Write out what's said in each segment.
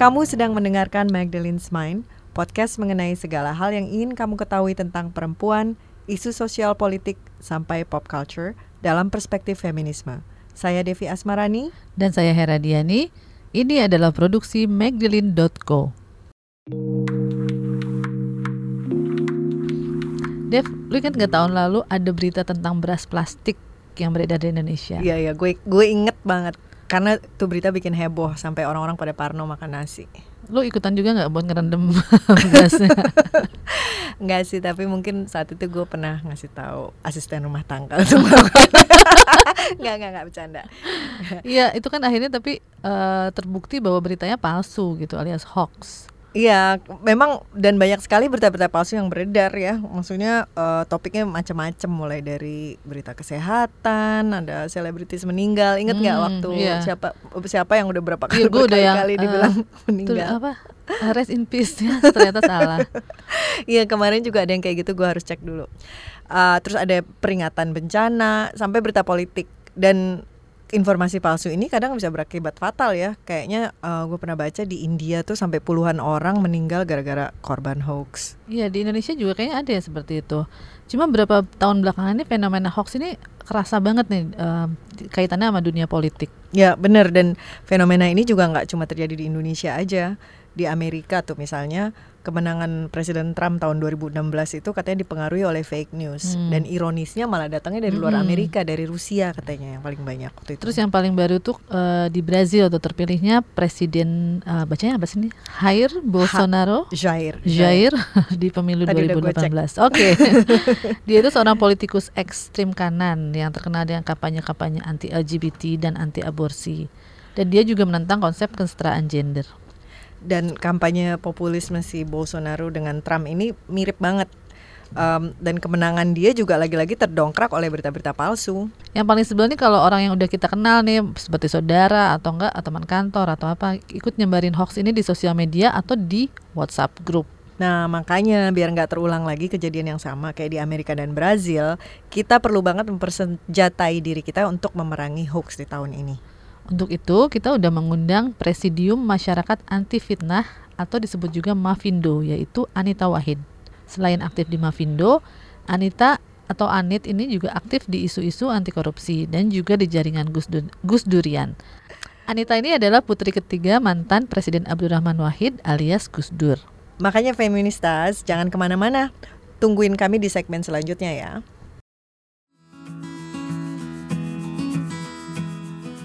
Kamu sedang mendengarkan Magdalene's Mind, podcast mengenai segala hal yang ingin kamu ketahui tentang perempuan, isu sosial politik, sampai pop culture dalam perspektif feminisme. Saya Devi Asmarani. Dan saya Hera Diani. Ini adalah produksi Magdalene.co. Dev, lu kan nggak tahun lalu ada berita tentang beras plastik yang beredar di Indonesia. Iya iya, gue gue inget banget karena tuh berita bikin heboh sampai orang-orang pada parno makan nasi. Lu ikutan juga nggak buat ngerendam berasnya? Enggak sih, tapi mungkin saat itu gue pernah ngasih tahu asisten rumah tangga Enggak, enggak, enggak bercanda. Iya, itu kan akhirnya tapi uh, terbukti bahwa beritanya palsu gitu alias hoax. Iya, memang dan banyak sekali berita-berita palsu yang beredar ya. Maksudnya uh, topiknya macam-macam mulai dari berita kesehatan, ada selebritis meninggal. Ingat nggak hmm, waktu iya. siapa siapa yang udah berapa kali iya, berkali-kali uh, dibilang meninggal? apa? Rest in peace ya, ternyata salah. Iya, kemarin juga ada yang kayak gitu, gue harus cek dulu. Uh, terus ada peringatan bencana sampai berita politik dan informasi palsu ini kadang bisa berakibat fatal ya. Kayaknya uh, gue pernah baca di India tuh sampai puluhan orang meninggal gara-gara korban hoax. Iya di Indonesia juga kayaknya ada ya seperti itu. Cuma berapa tahun belakangan ini fenomena hoax ini kerasa banget nih uh, kaitannya sama dunia politik. Ya benar dan fenomena ini juga nggak cuma terjadi di Indonesia aja. Di Amerika tuh misalnya kemenangan Presiden Trump tahun 2016 itu katanya dipengaruhi oleh fake news hmm. dan ironisnya malah datangnya dari luar hmm. Amerika dari Rusia katanya yang paling banyak waktu itu. Terus yang paling baru tuh uh, di Brazil tuh terpilihnya Presiden uh, bacanya apa sih ini? Jair Bolsonaro. Ha, Jair. Jair di pemilu Tadi 2018. Oke. Okay. Dia itu seorang politikus ekstrim kanan yang terkenal dengan kampanye-kampanye anti LGBT dan anti aborsi. Dan dia juga menentang konsep kesetaraan gender dan kampanye populisme si Bolsonaro dengan Trump ini mirip banget um, dan kemenangan dia juga lagi-lagi terdongkrak oleh berita-berita palsu. Yang paling sebel nih kalau orang yang udah kita kenal nih seperti saudara atau enggak atau teman kantor atau apa ikut nyebarin hoax ini di sosial media atau di WhatsApp grup. Nah makanya biar nggak terulang lagi kejadian yang sama kayak di Amerika dan Brazil, kita perlu banget mempersenjatai diri kita untuk memerangi hoax di tahun ini. Untuk itu, kita udah mengundang Presidium Masyarakat Anti Fitnah atau disebut juga Mavindo, yaitu Anita Wahid. Selain aktif di Mavindo, Anita atau Anit ini juga aktif di isu-isu anti korupsi dan juga di jaringan Gus, du Gus Durian. Anita ini adalah putri ketiga mantan Presiden Abdurrahman Wahid alias Gus Dur. Makanya feministas, jangan ke mana-mana. Tungguin kami di segmen selanjutnya ya.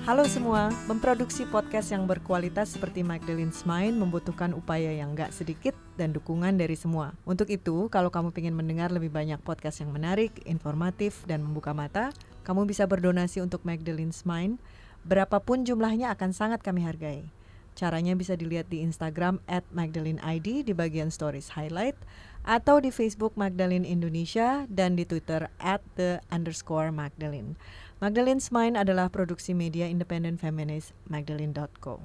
Halo semua, memproduksi podcast yang berkualitas seperti Magdalene's Mind membutuhkan upaya yang gak sedikit dan dukungan dari semua. Untuk itu, kalau kamu ingin mendengar lebih banyak podcast yang menarik, informatif, dan membuka mata, kamu bisa berdonasi untuk Magdalene's Mind. Berapapun jumlahnya akan sangat kami hargai. Caranya bisa dilihat di Instagram at ID di bagian stories highlight atau di Facebook Magdalene Indonesia dan di Twitter at the underscore Magdalene. Magdalene's Mind adalah produksi media independen feminis magdalene.co.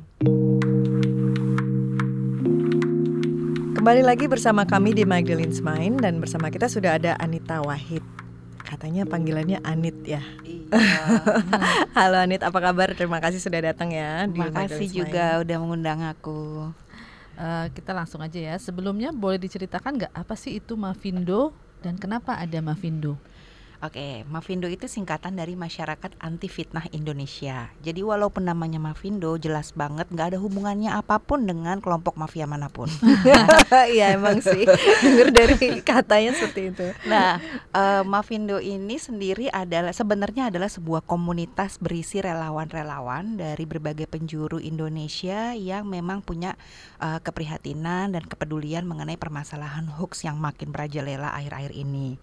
Kembali lagi bersama kami di Magdalene's Mind dan bersama kita sudah ada Anita Wahid. Katanya panggilannya Anit ya. Iya. Halo Anit, apa kabar? Terima kasih sudah datang ya. Terima kasih juga Mind. udah mengundang aku. Uh, kita langsung aja ya. Sebelumnya boleh diceritakan nggak apa sih itu Mavindo dan kenapa ada Mavindo? Oke, Mavindo itu singkatan dari Masyarakat Anti Fitnah Indonesia. Jadi walaupun namanya Mavindo jelas banget nggak ada hubungannya apa pun dengan kelompok mafia mana pun. Iya emang sih, dengar dari katanya seperti itu. Nah, uh, Mavindo ini sendiri adalah sebenarnya adalah sebuah komunitas berisi relawan-relawan dari berbagai penjuru Indonesia yang memang punya uh, keprihatinan dan kepedulian mengenai permasalahan hoax yang makin merajalela akhir-akhir ini.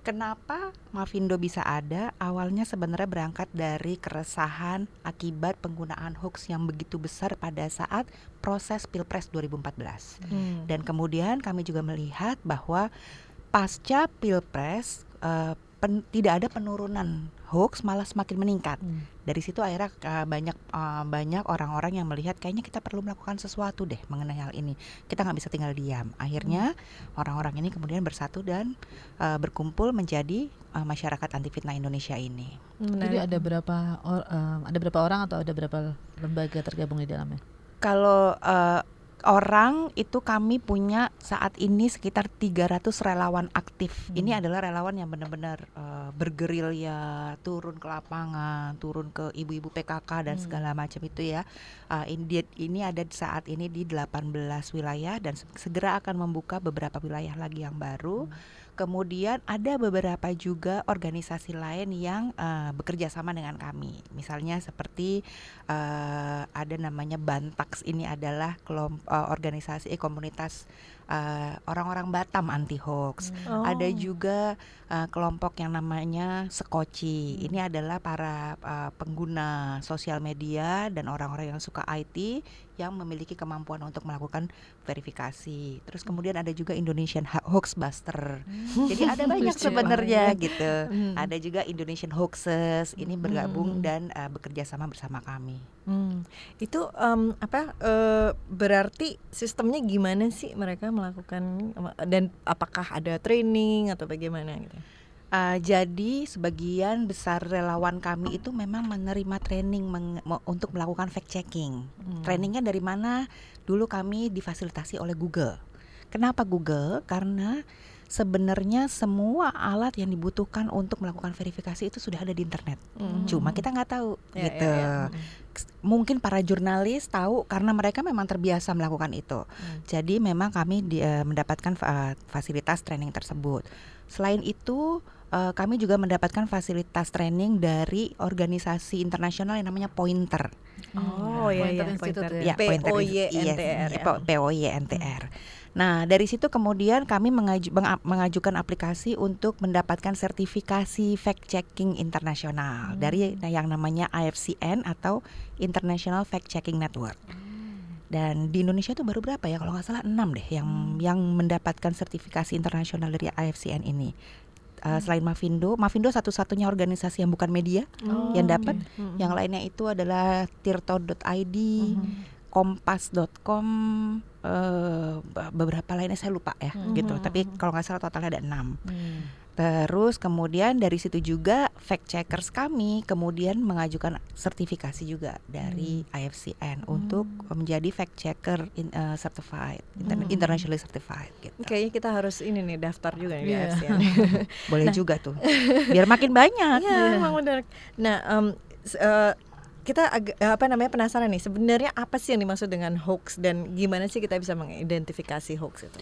Kenapa Mavindo bisa ada? Awalnya sebenarnya berangkat dari keresahan akibat penggunaan hoax yang begitu besar pada saat proses Pilpres 2014. Hmm. Dan kemudian kami juga melihat bahwa pasca Pilpres uh, pen, tidak ada penurunan hoax malah semakin meningkat. Hmm. Dari situ akhirnya uh, banyak uh, banyak orang-orang yang melihat kayaknya kita perlu melakukan sesuatu deh mengenai hal ini. Kita nggak bisa tinggal diam. Akhirnya hmm. orang-orang ini kemudian bersatu dan uh, berkumpul menjadi uh, masyarakat anti fitnah Indonesia ini. Hmm, Jadi ada berapa or, uh, ada berapa orang atau ada berapa lembaga tergabung di dalamnya? Kalau uh, orang itu kami punya saat ini sekitar 300 relawan aktif. Hmm. Ini adalah relawan yang benar-benar uh, bergerilya, turun ke lapangan, turun ke ibu-ibu PKK dan Hmm. segala macam itu ya. Uh, ini, ini ada saat ini di 18 wilayah dan se- segera akan membuka beberapa wilayah lagi yang baru. Kemudian ada beberapa juga organisasi lain yang uh, bekerja sama dengan kami. Misalnya seperti uh, ada namanya Bantax ini adalah kelom- uh, organisasi eh, komunitas uh, orang-orang Batam anti hoax. Oh. Ada juga uh, kelompok yang namanya Sekoci. Ini adalah para uh, pengguna sosial media dan orang-orang yang suka IT yang memiliki kemampuan untuk melakukan verifikasi. Terus kemudian ada juga Indonesian Hoax Buster. Jadi ada banyak sebenarnya gitu. Hmm. Ada juga Indonesian Hoaxes. Ini bergabung Hmm. dan uh, bekerja sama bersama kami. Hmm. Itu em, apa eh, berarti sistemnya gimana sih mereka melakukan dan apakah ada training atau bagaimana gitu? Uh, jadi sebagian besar relawan kami itu memang menerima training meng- me- untuk melakukan fact checking. Hmm. Trainingnya dari mana? Dulu kami difasilitasi oleh Google. Kenapa Google? Karena sebenarnya semua alat yang dibutuhkan untuk melakukan verifikasi itu sudah ada di internet. Hmm. Cuma kita nggak tahu Ya, gitu. ya, ya. Mungkin para jurnalis tahu karena mereka memang terbiasa melakukan itu. Hmm. Jadi memang kami di- eh, mendapatkan fa- fasilitas training tersebut. Selain itu eh, kami juga mendapatkan fasilitas training dari organisasi internasional yang namanya Pointer. Oh Hmm. iya Pointer Institute Pointer. ya? Ya, Pointer POYNTR. Yes, ya. iya, Po- POYNTR. Nah, dari situ kemudian kami mengaju- menga- mengajukan aplikasi untuk mendapatkan sertifikasi fact checking internasional dari yang namanya IFCN atau International Fact Checking Network. Dan di Indonesia itu baru berapa ya? Kalau nggak salah enam deh yang yang mendapatkan sertifikasi internasional dari IFCN ini. Uh, selain Mavindo, Mavindo satu-satunya organisasi yang bukan media Oh, yang dapat. oke. Hmm. Yang lainnya itu adalah tirto.id, kompas.com, eh, be- beberapa lainnya saya lupa ya Hmm. gitu. Mhm. Tapi kalau nggak salah totalnya ada enam. Hmm. Terus kemudian dari situ juga fact checkers kami kemudian mengajukan sertifikasi juga dari IFCN untuk menjadi fact checker in- eh, certified, inter- Hmm. internationally certified gitu. Kayaknya kita harus ini nih daftar juga nih di Iya. ASEAN. Boleh juga tuh. Biar makin banyak. Iya, emang benar. Nah, s- eh, kita agak eh, apa namanya penasaran nih. Sebenarnya apa sih yang dimaksud dengan hoax dan gimana sih kita bisa mengidentifikasi hoax itu?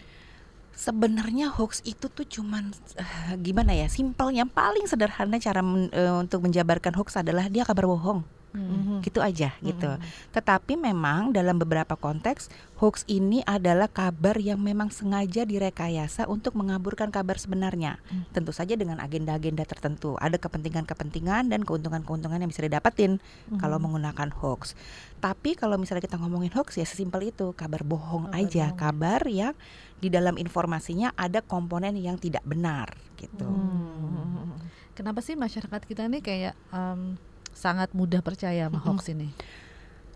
Sebenarnya hoax itu tuh cuman eh, gimana ya? Simpel yang paling sederhana cara men- eh, untuk menjabarkan hoax adalah dia kabar bohong. Hmm. Gitu aja gitu. Tetapi memang dalam beberapa konteks hoax ini adalah kabar yang memang sengaja direkayasa untuk mengaburkan kabar sebenarnya. Hmm. Tentu saja dengan agenda-agenda tertentu. Ada kepentingan-kepentingan dan keuntungan-keuntungan yang bisa didapatin kalau menggunakan hoax. Tapi kalau misalnya kita ngomongin hoax ya sesimpel itu, kabar bohong Kabar aja, bohong. kabar yang di dalam informasinya ada komponen yang tidak benar gitu. Hmm. Kenapa sih masyarakat kita ini kayak em, sangat mudah percaya sama hoax ini?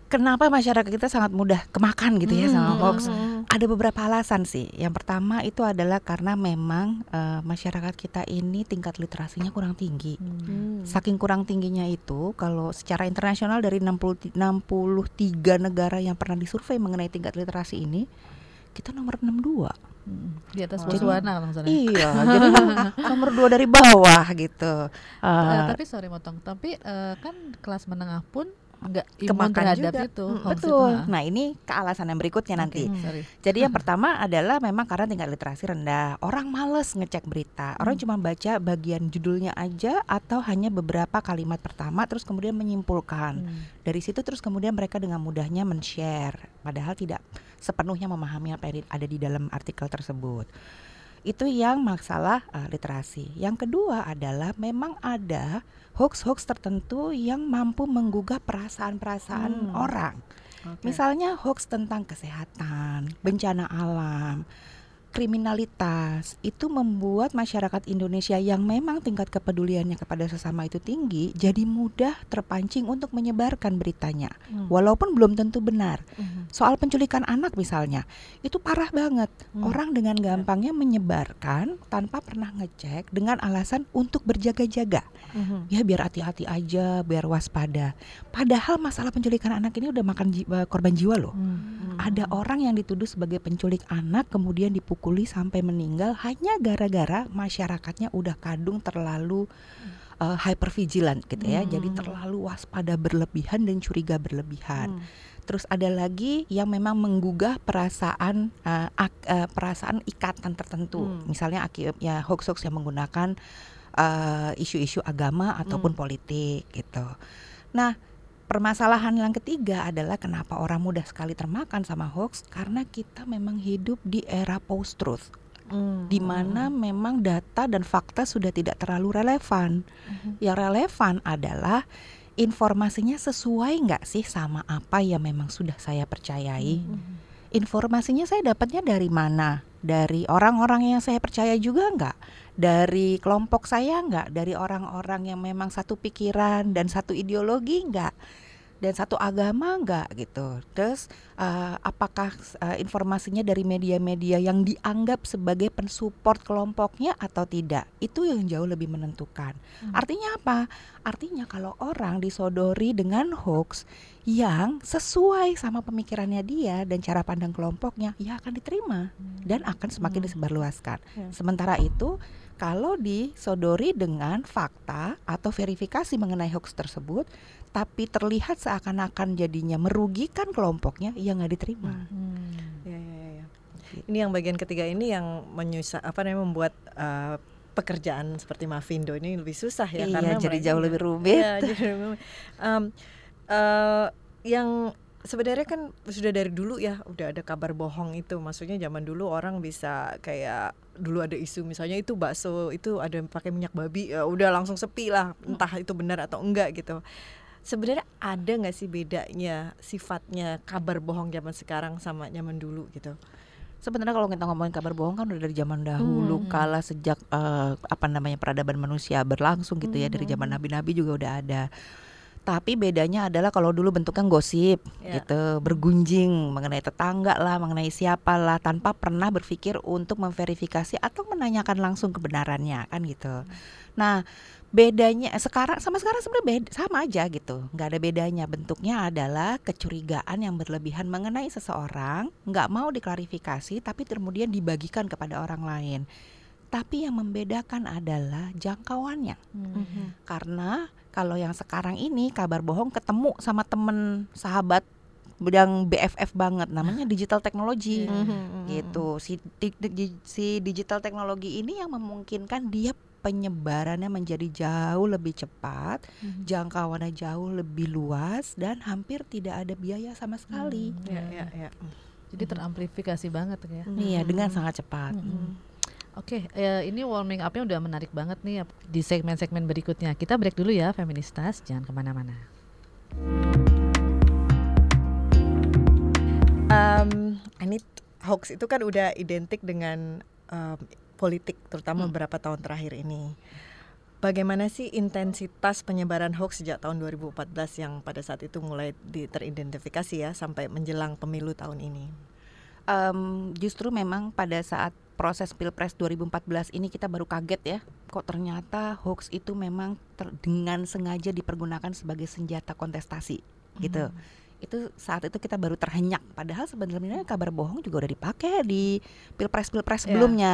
Kenapa masyarakat kita sangat mudah kemakan gitu ya sama hoax? Ada beberapa alasan sih. Yang pertama itu adalah karena memang eh, masyarakat kita ini tingkat literasinya kurang tinggi. Hmm. Saking kurang tingginya itu, kalau secara internasional dari 60, 63 negara yang pernah disurvei mengenai tingkat literasi ini, kita nomor 62. Hmm. Di atas Botswana misalnya. Iya, jadi nomor dua dari bawah gitu. Eh, Eh, tapi sorry motong, tapi eh, kan kelas menengah pun nggak imun terhadap juga. itu. Hmm, itu, betul. ha? Nah ini ke alasan yang berikutnya nanti. Sorry. Jadi yang pertama adalah memang karena tingkat literasi rendah. Orang males ngecek berita. Orang cuma baca bagian judulnya aja atau hanya beberapa kalimat pertama terus kemudian menyimpulkan. Hmm. Dari situ terus kemudian mereka dengan mudahnya men-share padahal tidak sepenuhnya memahami apa yang ada di dalam artikel tersebut. Itu yang masalah uh, literasi. Yang kedua adalah memang ada hoax-hoax tertentu yang mampu menggugah perasaan-perasaan Hmm. orang. Oke. Misalnya hoax tentang kesehatan, bencana alam, kriminalitas itu membuat masyarakat Indonesia yang memang tingkat kepeduliannya kepada sesama itu tinggi jadi mudah terpancing untuk menyebarkan beritanya Hmm. walaupun belum tentu benar. Hmm. Soal penculikan anak misalnya, itu parah banget. Hmm. Orang dengan gampangnya menyebarkan tanpa pernah ngecek dengan alasan untuk berjaga-jaga. Hmm. Ya biar hati-hati aja, biar waspada. Padahal masalah penculikan anak ini udah makan eh, korban jiwa loh. Hmm. Ada orang yang dituduh sebagai penculik anak kemudian dipukuli sampai meninggal hanya gara-gara masyarakatnya udah kadung terlalu uh, hypervigilant gitu ya. Jadi Hmm. terlalu waspada berlebihan dan curiga berlebihan. Hmm. Terus ada lagi yang memang menggugah perasaan uh, ak- uh, perasaan ikatan tertentu. Hmm. Misalnya ya hoax-hoax yang menggunakan uh, isu-isu agama ataupun Hmm. politik gitu. Nah, permasalahan yang ketiga adalah kenapa orang mudah sekali termakan sama hoax karena kita memang hidup di era post truth Hmm. di mana memang data dan fakta sudah tidak terlalu relevan. Mhm. Yang relevan adalah informasinya sesuai nggak sih sama apa yang memang sudah saya percayai. Hmm. Informasinya saya dapatnya dari mana? Dari orang-orang yang saya percaya juga nggak? Dari kelompok saya nggak? Dari orang-orang yang memang satu pikiran dan satu ideologi nggak? Dan satu agama nggak gitu? Terus eh, apakah eh, informasinya dari media-media yang dianggap sebagai pensupport kelompoknya atau tidak? Itu yang jauh lebih menentukan. Hmm. Artinya apa? Artinya kalau orang disodori dengan hoax yang sesuai sama pemikirannya dia dan cara pandang kelompoknya, ya akan diterima dan akan semakin Hmm. disebarluaskan. Ya. Sementara itu, kalau disodori dengan fakta atau verifikasi mengenai hoax tersebut, tapi terlihat seakan-akan jadinya merugikan kelompoknya, ya nggak diterima. Hmm. Ya, ya, ya, ya. Ini yang bagian ketiga ini yang menyusah apa namanya membuat uh, pekerjaan seperti Mavindo ini lebih susah ya Iya, karena jadi mereka- jauh lebih rumit. Iya, jadi. Um, uh, yang sebenarnya kan sudah dari dulu ya udah ada kabar bohong itu maksudnya zaman dulu orang bisa kayak dulu ada isu misalnya itu bakso itu ada yang pakai minyak babi ya udah langsung sepi lah entah itu benar atau enggak gitu sebenarnya ada nggak sih bedanya sifatnya kabar bohong zaman sekarang sama zaman dulu gitu Sebenarnya kalau kita ngomongin kabar bohong kan udah dari zaman dahulu Hmm. kala sejak eh, apa namanya peradaban manusia berlangsung gitu ya dari zaman Hmm. nabi-nabi juga udah ada. Tapi bedanya adalah kalau dulu bentuknya gosip Ya. gitu, bergunjing mengenai tetangga lah, mengenai siapa lah tanpa pernah berpikir untuk memverifikasi atau menanyakan langsung kebenarannya kan gitu. Nah, bedanya sekarang sama sekarang sebenarnya beda, sama aja gitu. Nggak ada bedanya. Bentuknya adalah kecurigaan yang berlebihan mengenai seseorang. Nggak mau diklarifikasi tapi kemudian dibagikan kepada orang lain tapi yang membedakan adalah jangkauannya Hmm. karena kalau yang sekarang ini kabar bohong ketemu sama temen sahabat yang BFF banget namanya digital teknologi Hmm. gitu si di- di- si digital teknologi ini yang memungkinkan dia penyebarannya menjadi jauh lebih cepat, Hmm. jangkauannya jauh lebih luas dan hampir tidak ada biaya sama sekali. Hmm. ya ya ya Jadi teramplifikasi banget ya. Iya, dengan Hmm. sangat cepat. Mm-mm. Oke, eh, ini warming up-nya udah menarik banget nih di segmen-segmen berikutnya. Kita break dulu ya, Feministas. Jangan ke mana-mana. Um, ini hoax itu kan udah identik dengan um, politik, terutama Hmm. beberapa tahun terakhir ini. Bagaimana sih intensitas penyebaran hoax sejak tahun 2014 yang pada saat itu mulai teridentifikasi ya sampai menjelang pemilu tahun ini? Em, justru memang pada saat proses Pilpres 2014 ini kita baru kaget ya, kok ternyata hoax itu memang ter- dengan sengaja dipergunakan sebagai senjata kontestasi gitu. Itu saat itu kita baru terhenyak padahal sebenarnya kabar bohong juga udah dipakai di Pilpres-pilpres Ya. sebelumnya.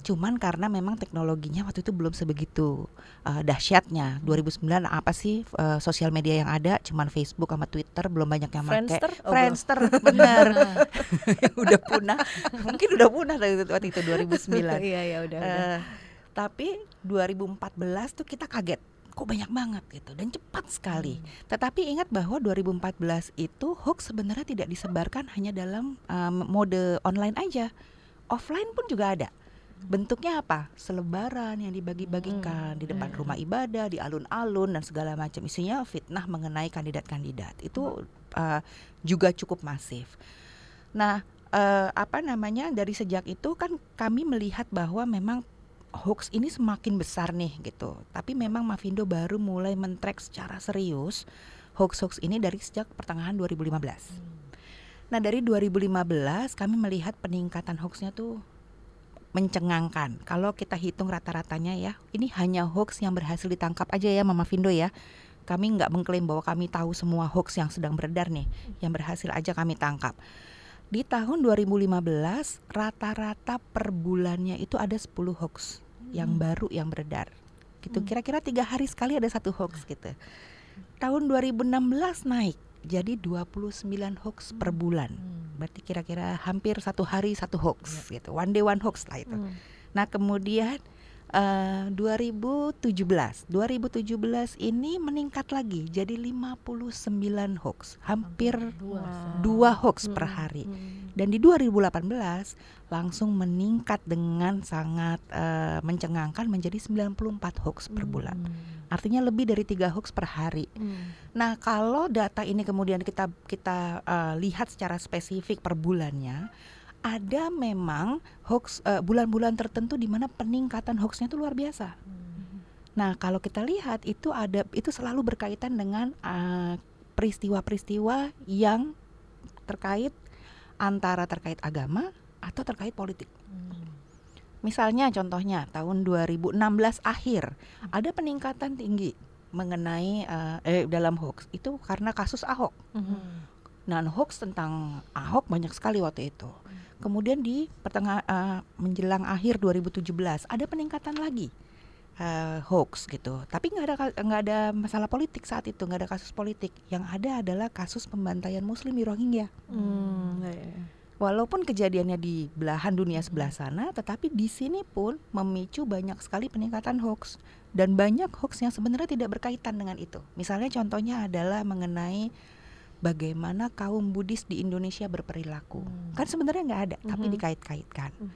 Cuman karena memang teknologinya waktu itu belum sebegitu uh, dahsyatnya. 2009 apa sih uh, sosial media yang ada? Cuman Facebook sama Twitter, belum banyak yang pakai. Friendster? Oh. Friendster, benar. udah punah. Mungkin udah punah dari waktu itu 2009. Iya ya udah. udah. Eh, tapi 2014 tuh kita kaget kok banyak banget gitu dan cepat sekali. Tetapi ingat bahwa 2014 itu hoax sebenarnya tidak disebarkan hanya dalam um, mode online aja. Offline pun juga ada. Bentuknya apa? Selebaran yang dibagi-bagikan di depan Hmm. rumah ibadah, di alun-alun dan segala macam. Isinya fitnah mengenai kandidat-kandidat. Itu uh, juga cukup masif. Nah, eh, apa namanya? Dari sejak itu kan kami melihat bahwa memang hoax ini semakin besar nih gitu. Tapi memang Mavindo baru mulai mentrack secara serius hoax-hoax ini dari sejak pertengahan 2015. Nah, dari 2015 kami melihat peningkatan hoaxnya tuh mencengangkan. Kalau kita hitung rata-ratanya ya, ini hanya hoax yang berhasil ditangkap aja ya Mama Vindo ya. Kami nggak mengklaim bahwa kami tahu semua hoax yang sedang beredar nih, yang berhasil aja kami tangkap. Di tahun 2015 rata-rata per bulannya itu ada 10 hoax yang baru yang beredar. Gitu. Hmm. Kira-kira tiga hari sekali ada satu hoax gitu. Tahun 2016 naik jadi 29 hoax per bulan. Hmm. Berarti kira-kira hampir satu hari satu hoax gitu. One day one hoax lah itu. Hmm. Nah, kemudian eh, 2017, 2017 ini meningkat lagi jadi 59 hoax, hampir dua. Wow. dua hoax per Hmm. hari. Hmm. Dan di 2018 langsung meningkat dengan sangat eh, mencengangkan menjadi 94 hoax per Hmm. bulan. Artinya lebih dari tiga hoax per hari. Hmm. Nah, kalau data ini kemudian kita kita eh, lihat secara spesifik per bulannya, ada memang hoax eh, bulan-bulan tertentu di mana peningkatan hoaxnya itu luar biasa. Nah, kalau kita lihat itu ada itu selalu berkaitan dengan eh, peristiwa-peristiwa yang terkait antara terkait agama atau terkait politik. Misalnya contohnya tahun 2016 akhir ada peningkatan tinggi mengenai eh, eh, dalam hoax itu karena kasus Ahok. Hmm. Nah, hoax tentang Ahok banyak sekali waktu itu. Kemudian di pertengah eh, menjelang akhir 2017 ada peningkatan lagi eh, hoax gitu. Tapi nggak ada nggak ada masalah politik saat itu, nggak ada kasus politik. Yang ada adalah kasus pembantaian Muslim di Rohingya. Hmm. ya, ya, ya. Walaupun kejadiannya di belahan dunia sebelah sana, tetapi di sini pun memicu banyak sekali peningkatan hoax dan banyak hoax yang sebenarnya tidak berkaitan dengan itu. Misalnya contohnya adalah mengenai bagaimana kaum Buddhis di Indonesia berperilaku. Hmm. Kan sebenarnya nggak ada, tapi Mhm. dikait-kaitkan. Hmm.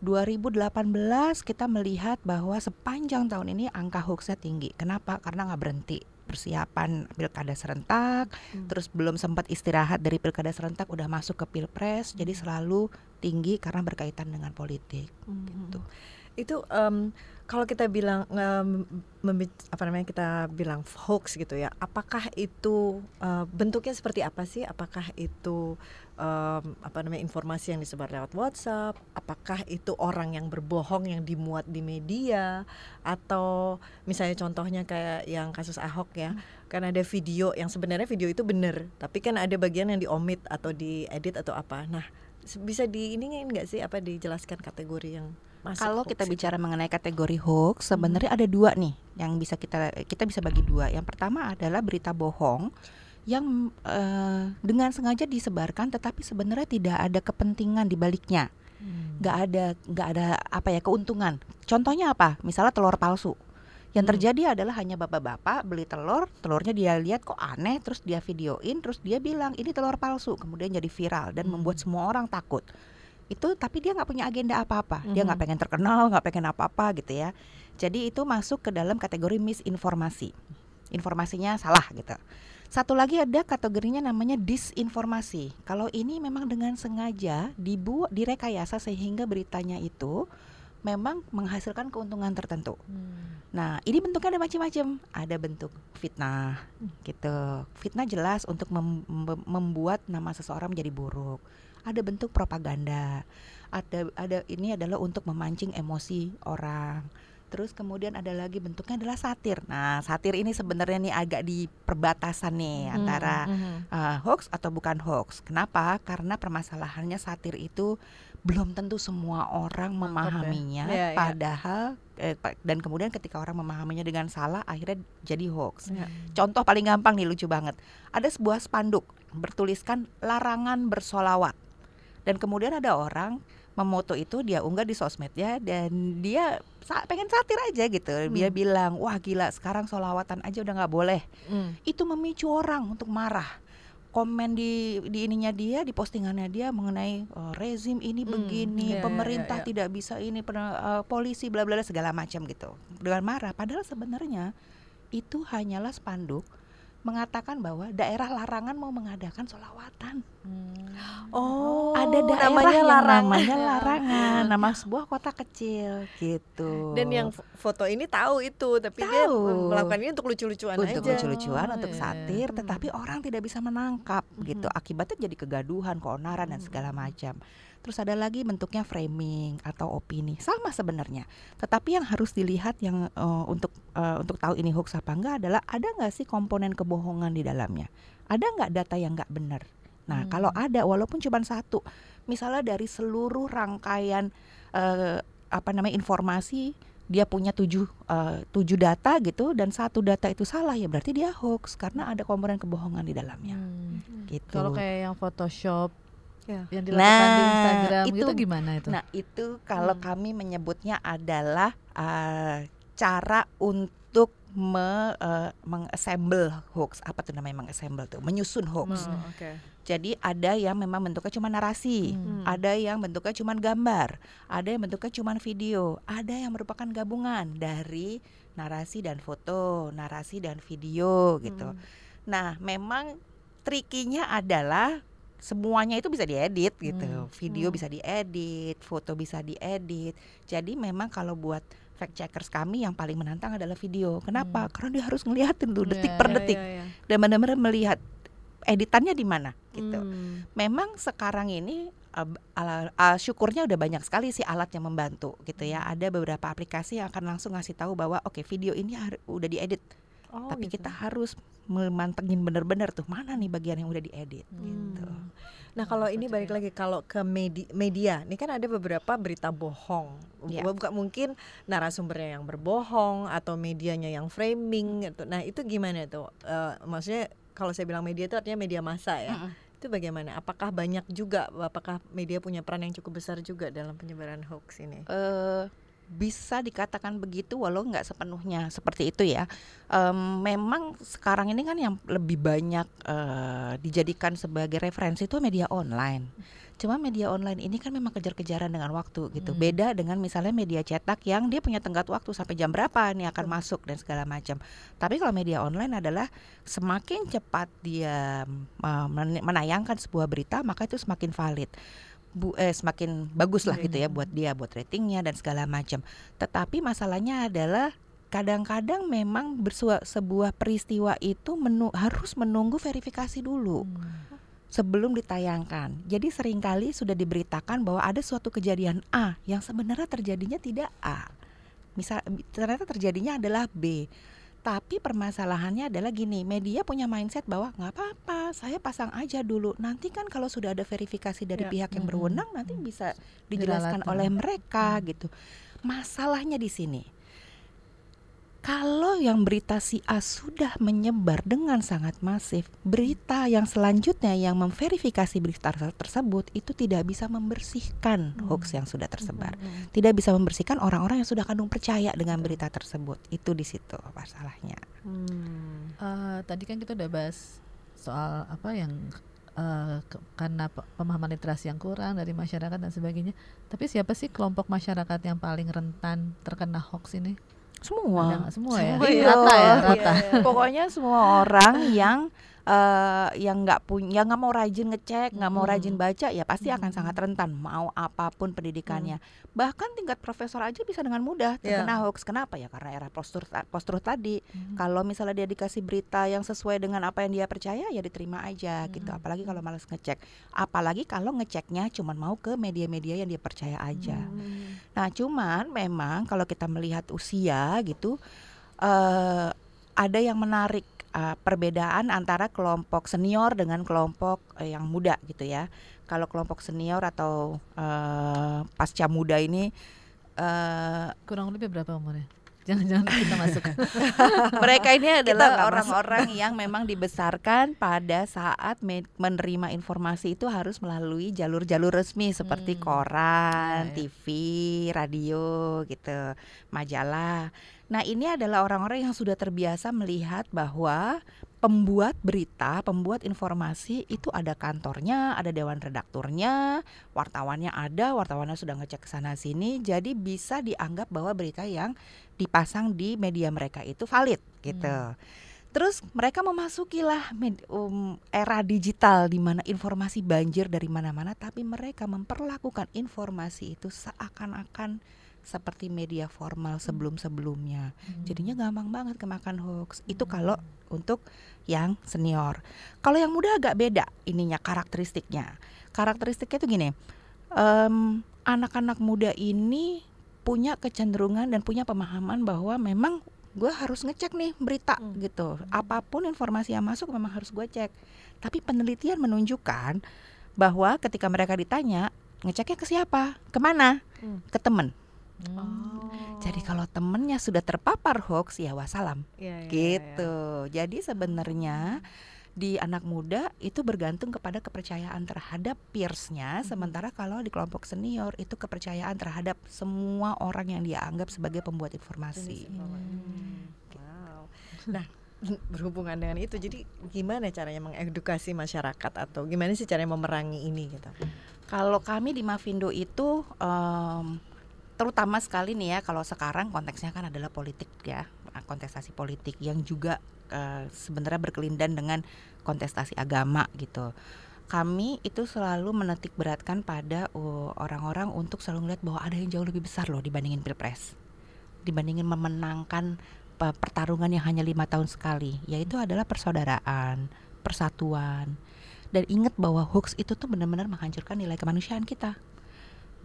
2018 kita melihat bahwa sepanjang tahun ini angka hoaxnya tinggi. Kenapa? Karena nggak berhenti persiapan pilkada serentak, Hmm. terus belum sempat istirahat dari pilkada serentak udah masuk ke pilpres, jadi selalu tinggi karena berkaitan dengan politik. Hmm. Gitu. Itu em, kalau kita bilang membi- apa namanya kita bilang hoax gitu ya, apakah itu eh, bentuknya seperti apa sih? Apakah itu em, apa namanya informasi yang disebar lewat WhatsApp? Apakah itu orang yang berbohong yang dimuat di media? Atau misalnya contohnya kayak yang kasus Ahok ya, kan ada video yang sebenarnya video itu benar, tapi kan ada bagian yang diomit atau diedit atau apa. Nah bisa di ini nggak sih apa dijelaskan kategori yang masuk Kalau hoax kita bicara mengenai kategori hoax, sebenarnya ada dua nih yang bisa kita kita bisa bagi dua. Yang pertama adalah berita bohong yang eh, dengan sengaja disebarkan, tetapi sebenarnya tidak ada kepentingan di baliknya. Hmm. nggak ada nggak ada apa ya keuntungan. Contohnya apa? Misalnya telur palsu. Yang Hmm. terjadi adalah hanya bapak-bapak beli telur, telurnya dia lihat kok aneh, terus dia videoin, terus dia bilang ini telur palsu, kemudian jadi viral dan Hmm. membuat semua orang takut. Itu tapi dia nggak punya agenda apa-apa, dia nggak Mhm. pengen terkenal, nggak pengen apa-apa gitu ya. Jadi itu masuk ke dalam kategori misinformasi, informasinya salah gitu. Satu lagi ada kategorinya namanya disinformasi. Kalau ini memang dengan sengaja dibuat direkayasa sehingga beritanya itu memang menghasilkan keuntungan tertentu. Hmm. Nah, ini bentuknya ada macam-macam. Ada bentuk fitnah gitu. Fitnah jelas untuk mem- membuat nama seseorang menjadi buruk. Ada bentuk propaganda. Ada ada ini adalah untuk memancing emosi orang. Terus kemudian ada lagi bentuknya adalah satir. Nah, satir ini sebenarnya nih agak di perbatasan nih Hmm, antara mhm. uh, hoax atau bukan hoax. Kenapa? Karena permasalahannya satir itu belum tentu semua orang ya. memahaminya, Iya, iya. padahal eh, dan kemudian ketika orang memahaminya dengan salah, akhirnya jadi hoax. Ya. Contoh paling gampang nih lucu banget. Ada sebuah spanduk bertuliskan larangan bersolawat, dan kemudian ada orang memoto itu dia unggah di sosmednya dan dia pengen satir aja gitu. Dia Hmm. bilang, wah gila sekarang solawatan aja udah nggak boleh Hmm. itu memicu orang untuk marah komen di di ininya dia di postingannya dia mengenai "Oh, rezim ini Hmm, begini iya, iya, pemerintah iya, iya. tidak bisa ini pen- eh, polisi bla bla bla, segala macam gitu dengan marah padahal sebenarnya itu hanyalah spanduk mengatakan bahwa daerah larangan mau mengadakan solawatan Oh, ada daerah namanya yang larangan. namanya larangan nama sebuah kota kecil gitu Dan yang fo- foto ini tahu itu, tapi dia Tahu. melakukan ini untuk lucu-lucuan untuk aja. lucu-lucuan, Oh, untuk iya. satir, Hmm. tetapi orang tidak bisa menangkap gitu. Mhm. Akibatnya jadi kegaduhan, keonaran dan segala Hmm. macam. Terus ada lagi bentuknya framing atau opini, sama sebenarnya. Tetapi yang harus dilihat yang eh, untuk eh, untuk tahu ini hoax apa enggak adalah ada nggak sih komponen kebohongan di dalamnya? Ada nggak data yang nggak benar? Nah, Hmm. kalau ada walaupun cuma satu, misalnya dari seluruh rangkaian eh, apa namanya informasi dia punya tujuh eh, tujuh data gitu dan satu data itu salah ya berarti dia hoax karena ada komponen kebohongan di dalamnya Hmm. gitu. Kalau kayak yang Photoshop Ya. yang dilakukan di Nah, Instagram itu- gitu gimana itu? Nah, itu kalau Hmm. kami menyebutnya adalah eh, cara untuk me, eh, mengassemble hoax. Apa tuh namanya mengassemble tuh? Menyusun hoax. Hmm. Oke. Jadi ada yang memang bentuknya cuma narasi, Hmm. ada yang bentuknya cuma gambar, ada yang bentuknya cuma video, ada yang merupakan gabungan dari narasi dan foto, narasi dan video gitu. Hmm. Nah, memang trikinya adalah semuanya itu bisa diedit gitu. Hmm. Video Hmm. bisa diedit, foto bisa diedit. Jadi memang kalau buat fact checkers kami yang paling menantang adalah video. Kenapa? Hmm. Karena dia harus ngeliatin tuh detik Iya, per Ya, detik ya, ya. dan benar-benar melihat editannya di mana gitu. Hmm. Memang sekarang ini uh, ala- uh, syukurnya udah banyak sekali sih alat yang membantu gitu ya. Hmm. Ada beberapa aplikasi yang akan langsung ngasih tahu bahwa oke video ini udah diedit, Oh, tapi gitu. kita harus memantengin bener-bener tuh mana nih bagian yang udah diedit gitu. Hmm. Nah kalau ini balik lagi kalau ke medi- media, ini kan ada beberapa berita bohong. Iya. Bukan mungkin narasumbernya yang berbohong atau medianya yang framing. gitu. Nah itu gimana tuh? Eh, maksudnya kalau saya bilang media itu artinya media massa ya. Mm-mm. Itu bagaimana? Apakah banyak juga? Apakah media punya peran yang cukup besar juga dalam penyebaran hoax ini? eh bisa dikatakan begitu walau nggak sepenuhnya seperti itu ya. Em, memang sekarang ini kan yang lebih banyak eh, dijadikan sebagai referensi itu media online. Cuma media online ini kan memang kejar-kejaran dengan waktu gitu. Hmm. Beda dengan misalnya media cetak yang dia punya tenggat waktu sampai jam berapa nih akan masuk dan segala macam. Tapi kalau media online adalah semakin cepat dia men- menayangkan sebuah berita maka itu semakin valid bu eh semakin bagus lah gitu ya Hmm. buat dia buat ratingnya dan segala macam tetapi masalahnya adalah kadang-kadang memang bersua, sebuah peristiwa itu menu, harus menunggu verifikasi dulu Hmm. sebelum ditayangkan jadi sering kali sudah diberitakan bahwa ada suatu kejadian A yang sebenarnya terjadinya tidak A misal ternyata terjadinya adalah B tapi permasalahannya adalah gini media punya mindset bahwa nggak apa-apa saya pasang aja dulu. Nanti kan kalau sudah ada verifikasi dari Ya. pihak yang berwenang nanti bisa dijelaskan Diralat, oleh mereka gitu. Masalahnya di sini kalau yang berita si A sudah menyebar dengan sangat masif, berita yang selanjutnya yang memverifikasi berita tersebut itu tidak bisa membersihkan Hmm. hoax yang sudah tersebar. Hmm. Tidak bisa membersihkan orang-orang yang sudah kandung percaya dengan berita tersebut. Itu di situ masalahnya. Hmm. Eh, tadi kan kita udah bahas soal apa yang eh, ke- karena pe- pemahaman literasi yang kurang dari masyarakat dan sebagainya. Tapi siapa sih kelompok masyarakat yang paling rentan terkena hoax ini? Ada Semua. nggak? semua, ya? Semua, iya. Rata ya, Iya, rata. iya. Pokoknya semua orang yang eh, yang nggak punya nggak mau rajin ngecek nggak mau Hmm. rajin baca ya pasti akan Hmm. sangat rentan mau apa pun pendidikannya bahkan tingkat profesor aja bisa dengan mudah terkena hoax kenapa ya karena era postur postur tadi Hmm. kalau misalnya dia dikasih berita yang sesuai dengan apa yang dia percaya ya diterima aja gitu Hmm. apalagi kalau malas ngecek apalagi kalau ngeceknya cuma mau ke media-media yang dia percaya aja Hmm. Nah, cuman memang kalau kita melihat usia gitu eh ada yang menarik eh, perbedaan antara kelompok senior dengan kelompok eh, yang muda gitu ya. Kalau kelompok senior atau eh, pasca muda ini eh Kurang lebih berapa umurnya? Jangan-jangan kita masuk. mereka ini adalah orang-orang yang memang dibesarkan pada saat me- menerima informasi itu harus melalui jalur-jalur resmi seperti Hmm. koran, Ya, ya. TV, radio gitu, majalah. Nah, ini adalah orang-orang yang sudah terbiasa melihat bahwa pembuat berita, pembuat informasi itu ada kantornya, ada dewan redakturnya, wartawannya ada, wartawannya sudah ngecek ke sana sini, jadi bisa dianggap bahwa berita yang dipasang di media mereka itu valid gitu. Hmm. Terus mereka memasukilah med- um, era digital di mana informasi banjir dari mana-mana, tapi mereka memperlakukan informasi itu seakan-akan seperti media formal sebelum-sebelumnya. Jadinya gampang banget kemakan hoax. Itu kalau untuk yang senior. Kalau yang muda agak beda ininya karakteristiknya. Karakteristiknya itu gini. em, anak-anak muda ini punya kecenderungan dan punya pemahaman bahwa memang gue harus ngecek nih berita Hmm. gitu. Apa pun informasi yang masuk memang harus gue cek. Tapi penelitian menunjukkan bahwa ketika mereka ditanya ngeceknya ke siapa, ke mana, Hmm. ke temen. Hmm. Oh. Jadi kalau temennya sudah terpapar hoax ya wassalam iya, iya, gitu. Jadi sebenarnya di anak muda itu bergantung kepada kepercayaan terhadap peersnya, sementara kalau di kelompok senior itu kepercayaan terhadap semua orang yang dia anggap sebagai pembuat informasi. informasi. Wow. Nah, berhubungan dengan itu, jadi gimana caranya mengedukasi masyarakat atau gimana sih caranya memerangi ini gitu? Kalau kami di Mavindo itu em, terutama sekali nih ya kalau sekarang konteksnya kan adalah politik ya kontestasi politik yang juga eh, sebenarnya berkelindan dengan kontestasi agama gitu. Kami itu selalu menetik beratkan pada uh, orang-orang untuk selalu melihat bahwa ada yang jauh lebih besar loh dibandingin pilpres, dibandingin memenangkan pe- pertarungan yang hanya lima tahun sekali, yaitu adalah persaudaraan, persatuan, dan ingat bahwa hoax itu tuh benar-benar menghancurkan nilai kemanusiaan kita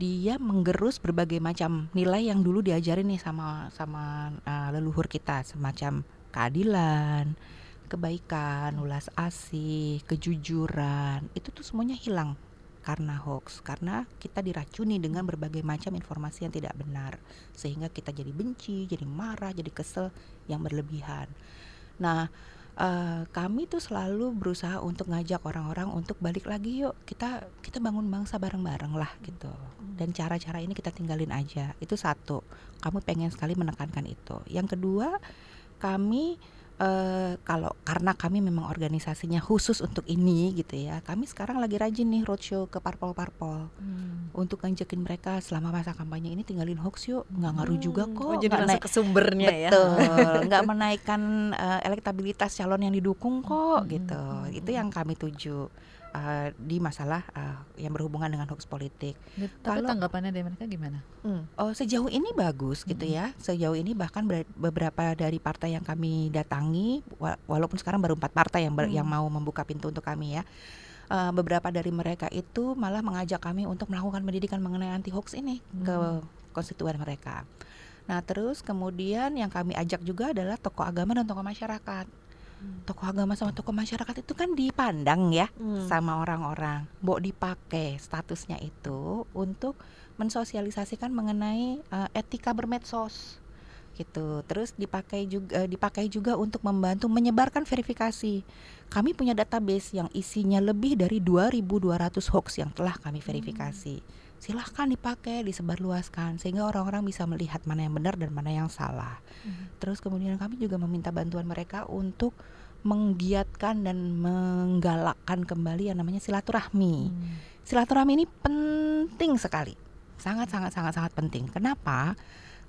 dia menggerus berbagai macam nilai yang dulu diajarin nih sama sama uh, leluhur kita. Semacam keadilan kebaikan ulas asih kejujuran. Itu tuh semuanya hilang karena hoax. Karena kita diracuni dengan berbagai macam informasi yang tidak benar. Sehingga kita jadi benci jadi marah jadi kesel yang berlebihan. Nah eh, kami tuh selalu berusaha untuk ngajak orang-orang untuk balik lagi yuk. Kita kita bangun bangsa bareng-bareng lah gitu. Dan cara-cara ini kita tinggalin aja. Itu satu. Kamu pengen sekali menekankan itu. Yang kedua kami eh, kalau karena kami memang organisasinya khusus untuk ini gitu ya kami sekarang lagi rajin nih roadshow ke parpol-parpol Hmm. untuk ngajakin mereka selama masa kampanye ini tinggalin hoax yuk nggak ngaruh juga Hmm. kok Oh, jadi nggak naik- ke sumbernya ya. Betul, nggak menaikkan eh, elektabilitas calon yang didukung kok Hmm, gitu. hmm, Itu yang kami tuju eh, di masalah eh, yang berhubungan dengan hoax politik. Tapi Kalau- tanggapannya dari mereka gimana? Hmm. Oh, sejauh ini bagus gitu Mm-mm. ya. Sejauh ini bahkan ber- beberapa dari partai yang kami datangi, wa- walaupun sekarang baru empat partai yang ber- Hmm. yang mau membuka pintu untuk kami ya. eh, beberapa dari mereka itu malah mengajak kami untuk melakukan pendidikan mengenai anti hoax ini ke Hmm. konstituen mereka. Nah, terus kemudian yang kami ajak juga adalah tokoh agama dan tokoh masyarakat. Tokoh agama sama tokoh masyarakat itu kan dipandang ya Hmm. sama orang-orang. Mbok dipakai statusnya itu untuk mensosialisasikan mengenai eh, etika bermedsos gitu. Terus dipakai juga dipakai juga untuk membantu menyebarkan verifikasi. Kami punya database yang isinya lebih dari 2200 hoax yang telah kami verifikasi. Silahkan dipakai, disebarluaskan sehingga orang-orang bisa melihat mana yang benar dan mana yang salah. Terus kemudian kami juga meminta bantuan mereka untuk menggiatkan dan menggalakkan kembali yang namanya silaturahmi. Hmm. Silaturahmi ini penting sekali. Sangat sangat sangat sangat penting. Kenapa?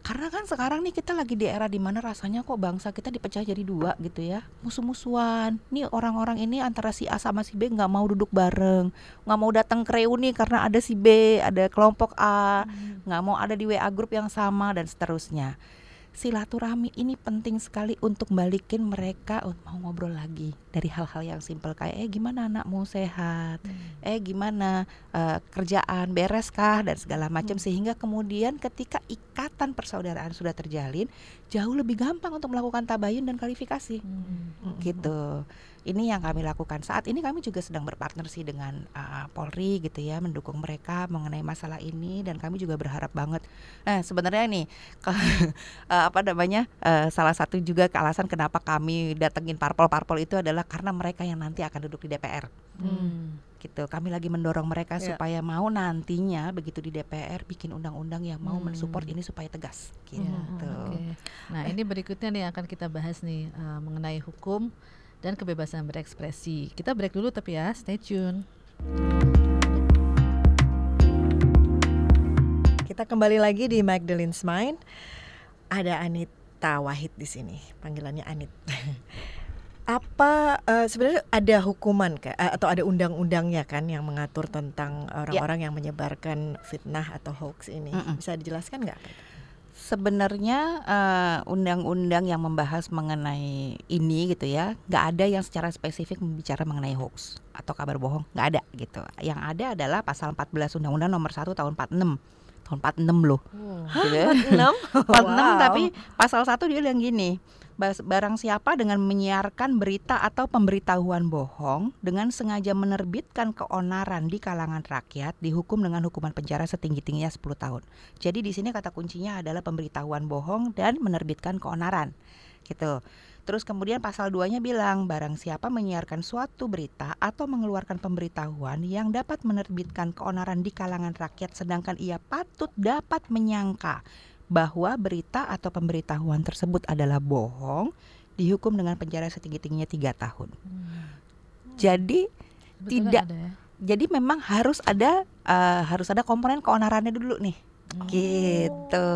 Karena kan sekarang nih kita lagi di era di mana rasanya kok bangsa kita dipecah jadi dua gitu ya. Musuh-musuhan. Nih orang-orang ini antara si A sama si B nggak mau duduk bareng. Nggak mau datang ke reuni karena ada si B Ada kelompok A. Nggak mau ada di WA grup yang sama dan seterusnya silaturahmi ini penting sekali untuk balikin mereka untuk mau ngobrol lagi dari hal-hal yang simpel kayak eh gimana anakmu? Sehat? Eh gimana? Eh, kerjaan beres kah? dan segala macam. Sehingga kemudian ketika ikatan persaudaraan sudah terjalin jauh lebih gampang untuk melakukan tabayun dan klarifikasi Hmm. gitu. Ini yang kami lakukan saat ini kami juga sedang berpartner sih dengan uh, Polri gitu ya mendukung mereka mengenai masalah ini dan kami juga berharap banget. Nah sebenarnya nih ke- uh, apa namanya uh, salah satu juga alasan kenapa kami datengin parpol-parpol itu adalah karena mereka yang nanti akan duduk di DPR Hmm. Gitu. Kami lagi mendorong mereka Ya. supaya mau nantinya begitu di DPR bikin undang-undang yang mau Hmm. mensupport ini supaya tegas gitu. Ya, Oke. Nah, ini berikutnya nih akan kita bahas nih eh, mengenai hukum dan kebebasan berekspresi. Kita break dulu tapi ya, stay tune. Kita kembali lagi di Magdalene's Mind. Ada Anita Wahid di sini, panggilannya Anit. Apa eh, sebenarnya ada hukuman kah? Eh, atau ada undang-undangnya kan yang mengatur tentang orang-orang yang menyebarkan fitnah atau hoax ini? Mm-mm. Bisa dijelaskan nggak? Sebenarnya eh, undang-undang yang membahas mengenai ini gitu ya, nggak ada yang secara spesifik membicara mengenai hoax atau kabar bohong, nggak ada gitu. Yang ada adalah pasal 14 Undang-Undang Nomor 1 Tahun 46 tahun 46 loh. Oh. Gitu. 46 46 tapi pasal 1 dia bilang gini. Barang siapa dengan menyiarkan berita atau pemberitahuan bohong dengan sengaja menerbitkan keonaran di kalangan rakyat dihukum dengan hukuman penjara setinggi-tingginya 10 tahun. Jadi di sini kata kuncinya adalah pemberitahuan bohong dan menerbitkan keonaran. Gitu. Terus kemudian pasal 2-nya bilang barang siapa menyiarkan suatu berita atau mengeluarkan pemberitahuan yang dapat menerbitkan keonaran di kalangan rakyat sedangkan ia patut dapat menyangka bahwa berita atau pemberitahuan tersebut adalah bohong dihukum dengan penjara setinggi-tingginya tiga tahun. Hmm. Jadi Sebetulnya Tidak. ada ya. jadi memang harus ada eh, harus ada komponen keonarannya dulu nih. Hmm. Gitu.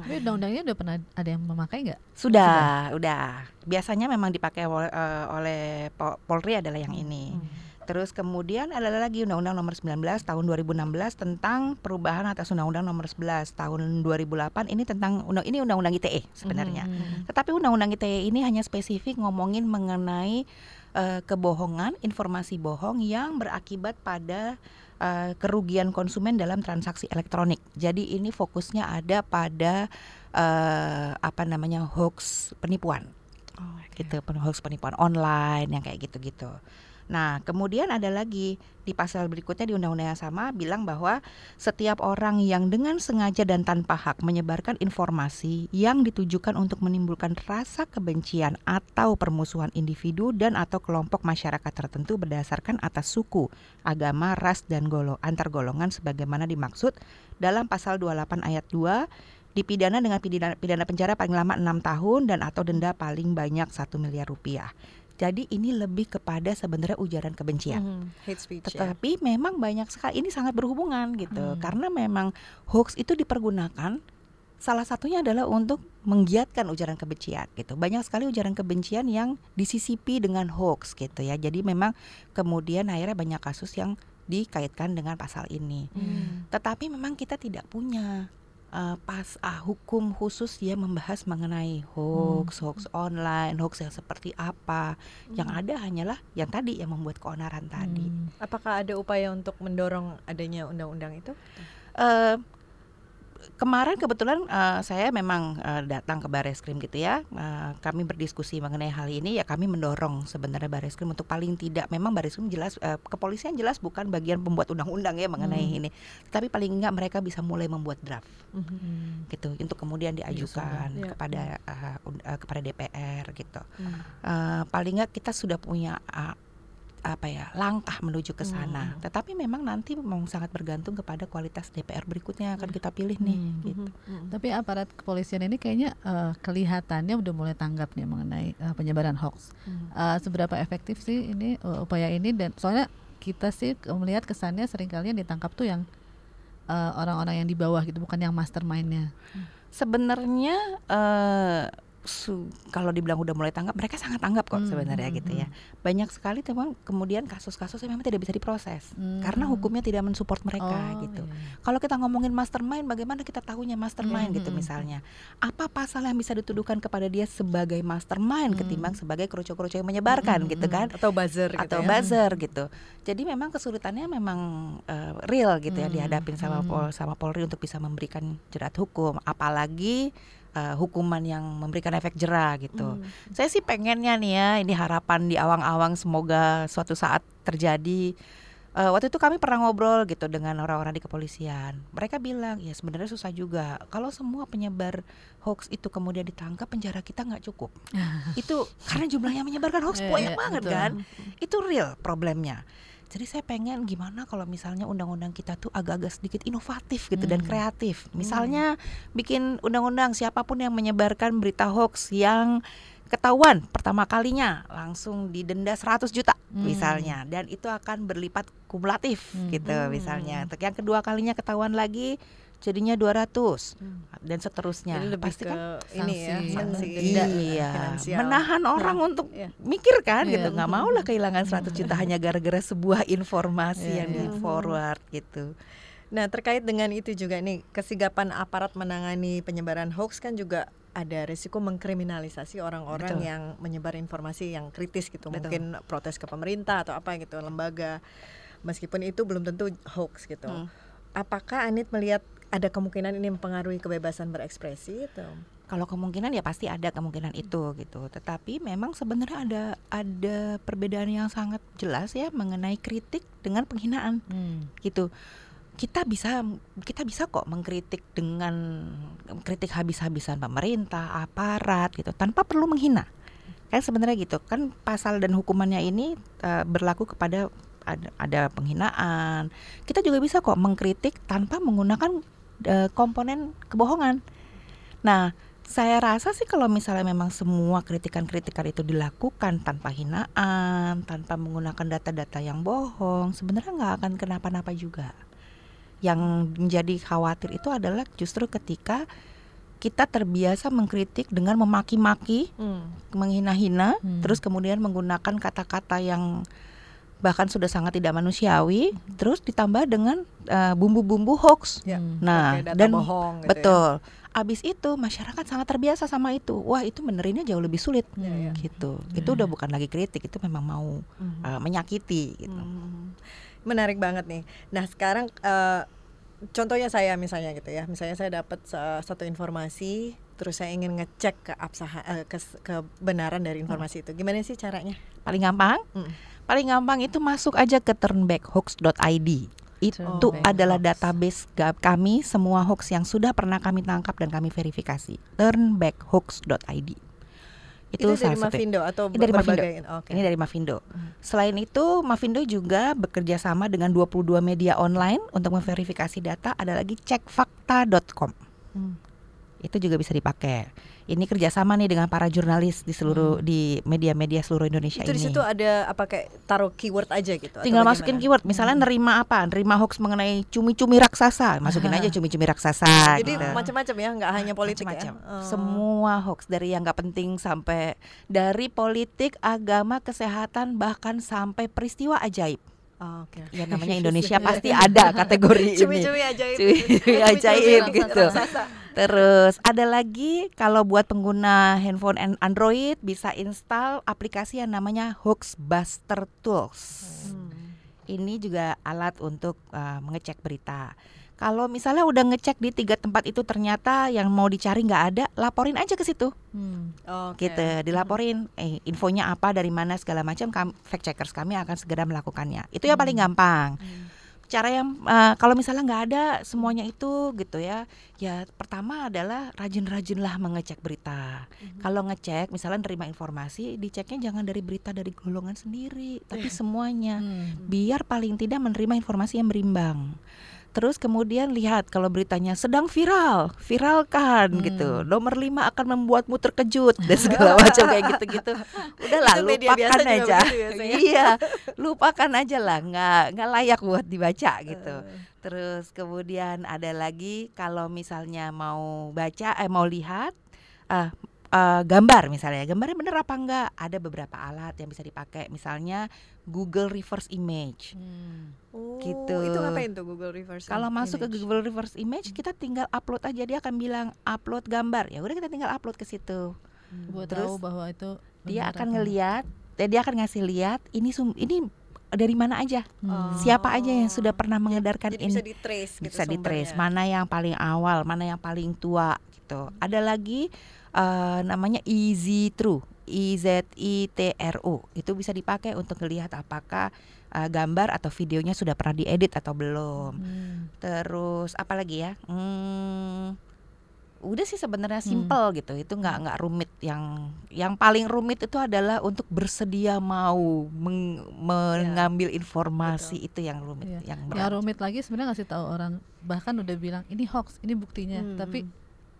Tapi undang-undangnya udah pernah ada yang memakai nggak? Sudah, udah. Biasanya memang dipakai oleh, eh, oleh Po- Polri adalah yang ini. Hmm. Terus kemudian ada lagi Undang-Undang Nomor 19 Tahun 2016 tentang perubahan atas Undang-Undang Nomor 11 Tahun 2008 ini tentang undang ini Undang-Undang ITE sebenarnya. Hmm. Tetapi Undang-Undang ITE ini hanya spesifik ngomongin mengenai eh, kebohongan, informasi bohong yang berakibat pada eh, kerugian konsumen dalam transaksi elektronik. Jadi ini fokusnya ada pada eh, apa namanya hoax penipuan Oh, gitu pen- hoax penipuan online yang kayak gitu-gitu. Nah, kemudian ada lagi di pasal berikutnya di undang-undang yang sama bilang bahwa setiap orang yang dengan sengaja dan tanpa hak menyebarkan informasi yang ditujukan untuk menimbulkan rasa kebencian atau permusuhan individu dan atau kelompok masyarakat tertentu berdasarkan atas suku, agama, ras dan golo antar golongan sebagaimana dimaksud dalam pasal 28 ayat 2 dipidana dengan pidana, penjara paling lama enam tahun dan atau denda paling banyak satu miliar rupiah. Jadi ini lebih kepada sebenarnya ujaran kebencian. Mhm, hate speech ya. Tetapi memang banyak sekali ini sangat berhubungan gitu Hmm. karena memang hoax itu dipergunakan salah satunya adalah untuk menggiatkan ujaran kebencian gitu. Banyak sekali ujaran kebencian yang disisipi dengan hoax gitu ya. Jadi memang kemudian akhirnya banyak kasus yang dikaitkan dengan pasal ini. Hmm. Tetapi memang kita tidak punya uh, pas ah, hukum khusus yang membahas mengenai hoax, hoax online, hoax yang seperti apa. Yang ada hanyalah yang tadi yang membuat keonaran tadi. Hmm. Apakah ada upaya untuk mendorong adanya undang-undang itu? Eh, kemarin kebetulan eh, saya memang eh, datang ke Bareskrim gitu ya. Eh, kami berdiskusi mengenai hal ini ya kami mendorong sebenarnya Bareskrim untuk paling tidak memang Bareskrim jelas eh, kepolisian jelas bukan bagian pembuat undang-undang ya mengenai Hmm. ini. Tapi paling enggak mereka bisa mulai membuat draft. Hmm. gitu untuk kemudian diajukan Iya. kepada eh, un- eh, kepada DPR gitu. Hmm. Eh, paling nggak kita sudah punya eh, apa ya langkah menuju ke sana. Hmm. Tetapi memang nanti memang sangat bergantung kepada kualitas DPR berikutnya yang akan kita pilih nih. Hmm. Gitu. Mhm. Mhm. Tapi aparat kepolisian ini kayaknya eh, kelihatannya udah mulai tanggap nih mengenai eh, penyebaran hoax. Hmm. Eh, seberapa efektif sih ini eh, upaya ini dan soalnya kita sih melihat kesannya sering kali yang ditangkap tuh yang eh, orang-orang yang di bawah gitu bukan yang mastermindnya. Sebenarnya eh su- kalau dibilang udah mulai tanggap, mereka sangat tanggap kok Hmm, sebenarnya hmm, gitu ya. Banyak sekali teman kemudian kasus-kasus yang memang tidak bisa diproses Hmm. karena hukumnya tidak mensupport mereka Oh, gitu. iya. Kalau kita ngomongin mastermind, bagaimana kita tahunya mastermind Hmm, gitu hmm, misalnya? Apa pasal yang bisa dituduhkan kepada dia sebagai mastermind Hmm. ketimbang sebagai kerucu-kerucu yang menyebarkan Hmm, gitu hmm, kan? Atau buzzer gitu atau ya. buzzer gitu. Jadi memang kesulitannya memang eh, real gitu ya Hmm, dihadapin sama hmm. Pol sama Polri untuk bisa memberikan jerat hukum, apalagi eh, hukuman yang memberikan efek jerah gitu. Hmm. Saya sih pengennya nih ya, ini harapan di awang-awang semoga suatu saat terjadi. Eh, waktu itu kami pernah ngobrol gitu dengan orang-orang di kepolisian. Mereka bilang ya sebenarnya susah juga. Kalau semua penyebar hoax itu kemudian ditangkap, penjara kita nggak cukup. itu karena jumlah yang menyebarkan hoax Iya, banyak iya, banget betul. kan. Itu real problemnya. Jadi saya pengen gimana kalau misalnya undang-undang kita tuh agak-agak sedikit inovatif gitu dan Hmm. kreatif. Misalnya bikin undang-undang siapa pun yang menyebarkan berita hoax yang ketahuan pertama kalinya langsung didenda 100 juta Hmm. misalnya dan itu akan berlipat kumulatif Hmm. gitu Hmm. misalnya. Untuk yang kedua kalinya ketahuan lagi jadinya 200 Hmm. dan seterusnya. Jadi lebih Pasti ke kan ini ya, sanksi, denda iya, finansial. menahan orang untuk Iya. mikir kan Iya. gitu nggak mau lah kehilangan 100 juta hanya gara-gara sebuah informasi Iya, yang iya. di forward gitu Nah, terkait dengan itu juga nih, kesigapan aparat menangani penyebaran hoax kan juga ada risiko mengkriminalisasi orang-orang yang menyebar informasi yang kritis gitu. Betul. Mungkin protes ke pemerintah atau apa gitu, lembaga. Meskipun itu belum tentu hoax gitu. Hmm. Apakah Anit melihat ada kemungkinan ini mempengaruhi kebebasan berekspresi atau kalau kemungkinan ya pasti ada kemungkinan itu gitu. Tetapi memang sebenarnya ada ada perbedaan yang sangat jelas ya mengenai kritik dengan penghinaan Hmm. gitu. Kita bisa kita bisa kok mengkritik dengan kritik habis-habisan pemerintah, aparat gitu tanpa perlu menghina. Kan sebenarnya gitu. Kan pasal dan hukumannya ini eh, berlaku kepada ada, ada penghinaan. Kita juga bisa kok mengkritik tanpa menggunakan eh, komponen kebohongan. Nah, saya rasa sih kalau misalnya memang semua kritikan-kritikan itu dilakukan tanpa hinaan, tanpa menggunakan data-data yang bohong, sebenarnya nggak akan kenapa-napa juga. Yang menjadi khawatir itu adalah justru ketika kita terbiasa mengkritik dengan memaki-maki, menghina-hina, Hmm. terus kemudian menggunakan kata-kata yang bahkan sudah sangat tidak manusiawi, terus ditambah dengan eh, bumbu-bumbu hoax. Ya. Hmm. Nah, dan bohong gitu ya. betul. Abis itu masyarakat sangat terbiasa sama itu. Wah, itu benerinnya jauh lebih sulit. Ya, ya. Gitu. Hmm. Itu udah bukan lagi kritik, itu memang mau Mhm. eh, menyakiti gitu. Hmm. Menarik banget nih. Nah sekarang eh, contohnya saya misalnya gitu ya, misalnya saya dapat sa- satu informasi, terus saya ingin ngecek ke absaha, eh, kes- kebenaran dari informasi itu. Gimana sih caranya? Paling gampang, Mm. Paling gampang itu masuk aja ke turnbackhoax.id. Itu Turnback adalah database kami semua hoax yang sudah pernah kami tangkap dan kami verifikasi. Turnbackhoax.id. Itu, dari salah satu- Mavindo atau Ini dari Mavindo. Oke. Ini dari Mavindo. Hmm. Selain itu, Mavindo juga bekerja sama dengan 22 media online untuk memverifikasi data. Ada lagi cekfakta.com. Hmm. Itu juga bisa dipakai. Ini kerjasama nih dengan para jurnalis di seluruh di media-media seluruh Indonesia Itu di ini. situ ada apa kayak taruh keyword aja gitu? Tinggal masukin keyword, misalnya nerima apa? Nerima hoax mengenai cumi-cumi raksasa, masukin aja cumi-cumi raksasa. Jadi gitu. macam-macam ya, nggak hanya politik Macam-macam. ya. Oh. Semua hoax dari yang nggak penting sampai dari politik, agama, kesehatan, bahkan sampai peristiwa ajaib. Oh, Oke. Ya namanya Indonesia pasti ada kategori ini. Cumi-cumi ajaib. Cumi-cumi ajaib cumi-cumi gitu. raksasa. Terus ada lagi kalau buat pengguna handphone an- Android bisa install aplikasi yang namanya Hoaxbuster Tools. Hmm. Ini juga alat untuk uh, mengecek berita. Kalau misalnya udah ngecek di tiga tempat itu ternyata yang mau dicari nggak ada, laporin aja ke situ, Hmm. Oke. gitu. Dilaporin, eh infonya apa dari mana segala macam, fact checkers kami akan segera melakukannya. Itu yang paling gampang. Hmm. Cara yang uh, kalau misalnya nggak ada semuanya itu gitu ya, ya pertama adalah rajin-rajinlah mengecek berita. Kalau ngecek, misalnya nerima informasi, diceknya jangan dari berita dari golongan sendiri, tapi semuanya Hmm. biar paling tidak menerima informasi yang berimbang. Terus kemudian lihat kalau beritanya sedang viral, viralkan Hmm. gitu. Nomor 5 akan membuatmu terkejut dan segala macam kayak gitu-gitu. Udahlah lupakan aja. biasanya. iya, lupakan aja lah, nggak nggak layak buat dibaca gitu. Eh, Terus kemudian ada lagi kalau misalnya mau baca eh mau lihat eh eh, gambar misalnya. Gambarnya bener apa enggak? Ada beberapa alat yang bisa dipakai. Misalnya Google Reverse Image. Hmm. oh, Gitu. Itu ngapain tuh Google Reverse? kalau masuk ke? Google Reverse Image kita tinggal upload aja. Dia akan bilang upload gambar. Ya udah kita tinggal upload ke situ. Buat Terus tahu bahwa itu dia akan atau ngeliat eh, dia akan ngasih lihat ini sum ini dari mana aja? Hmm. siapa aja yang sudah pernah mengedarkan Jadi ini bisa di trace gitu bisa di trace sumbernya. mana yang paling awal mana yang paling tua gitu. Ada lagi eh, namanya Easy True I Z I T R U itu bisa dipakai untuk melihat apakah eh, gambar atau videonya sudah pernah diedit atau belum Hmm. terus apa lagi ya hmm, udah sih sebenarnya Hmm. simple gitu itu nggak nggak rumit yang yang paling rumit itu adalah untuk bersedia mau meng- mengambil informasi itu yang rumit Iya. yang Yang berat rumit lagi sebenarnya ngasih tahu orang bahkan udah bilang ini hoax, ini buktinya. Hmm. Tapi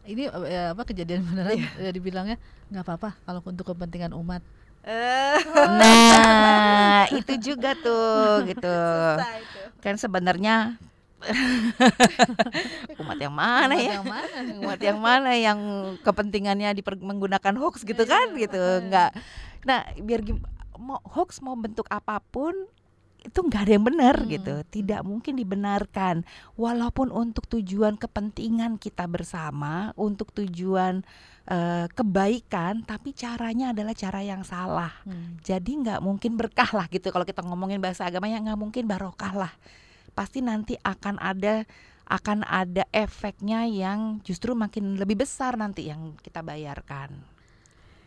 ini eh, apa kejadian beneran Iya. eh, dibilangnya nggak apa-apa kalau untuk kepentingan umat. Eh, Nah, itu juga tuh gitu. Kan sebenarnya umat yang mana Umat ya? Yang mana? Umat yang mana yang kepentingannya diper- menggunakan hoax gitu kan gitu. Enggak. Nah, biar mau hoax mau bentuk apa pun itu nggak ada yang benar Hmm. gitu tidak mungkin dibenarkan walaupun untuk tujuan kepentingan kita bersama untuk tujuan eh, kebaikan tapi caranya adalah cara yang salah Hmm. jadi nggak mungkin berkah lah gitu kalau kita ngomongin bahasa agamanya nggak mungkin barokah lah pasti nanti akan ada akan ada efeknya yang justru makin lebih besar nanti yang kita bayarkan.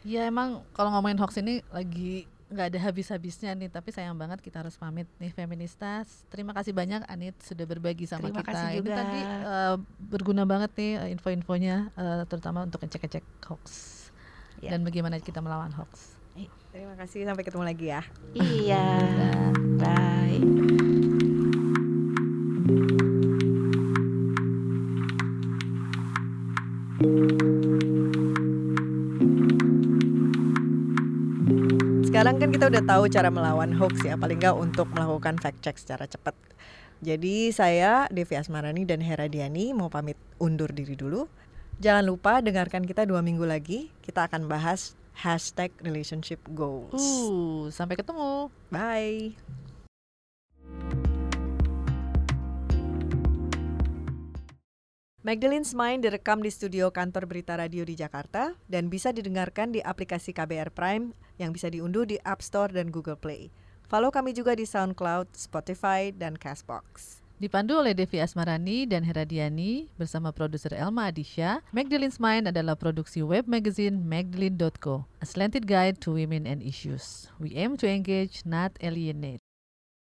Ya emang kalau ngomongin hoax ini lagi nggak ada habis-habisnya nih tapi sayang banget kita harus pamit nih feministas terima kasih banyak Anit sudah berbagi sama Terima kita kasih ini juga. tadi eh, berguna banget nih eh, info-infonya eh, terutama untuk ngecek-ngecek hoax Ya. dan bagaimana kita melawan hoax Terima kasih sampai ketemu lagi ya. Iya. Bye. Sekarang kan kita udah tahu cara melawan hoax ya, paling nggak untuk melakukan fact check secara cepat. Jadi saya Devi Asmarani dan Hera Diani mau pamit undur diri dulu. Jangan lupa dengarkan kita dua minggu lagi. Kita akan bahas hashtag relationship goals. uh sampai ketemu Bye. Magdalene's Mind direkam di studio kantor Berita Radio di Jakarta dan bisa didengarkan di aplikasi KBR Prime yang bisa diunduh di App Store dan Google Play. Follow kami juga di SoundCloud, Spotify, dan Castbox. Dipandu oleh Devi Asmarani dan Heradiani bersama produser Elma Adisha, Magdalene's Mind adalah produksi web magazine magdalene.co, a slanted guide to women and issues. We aim to engage, not alienate.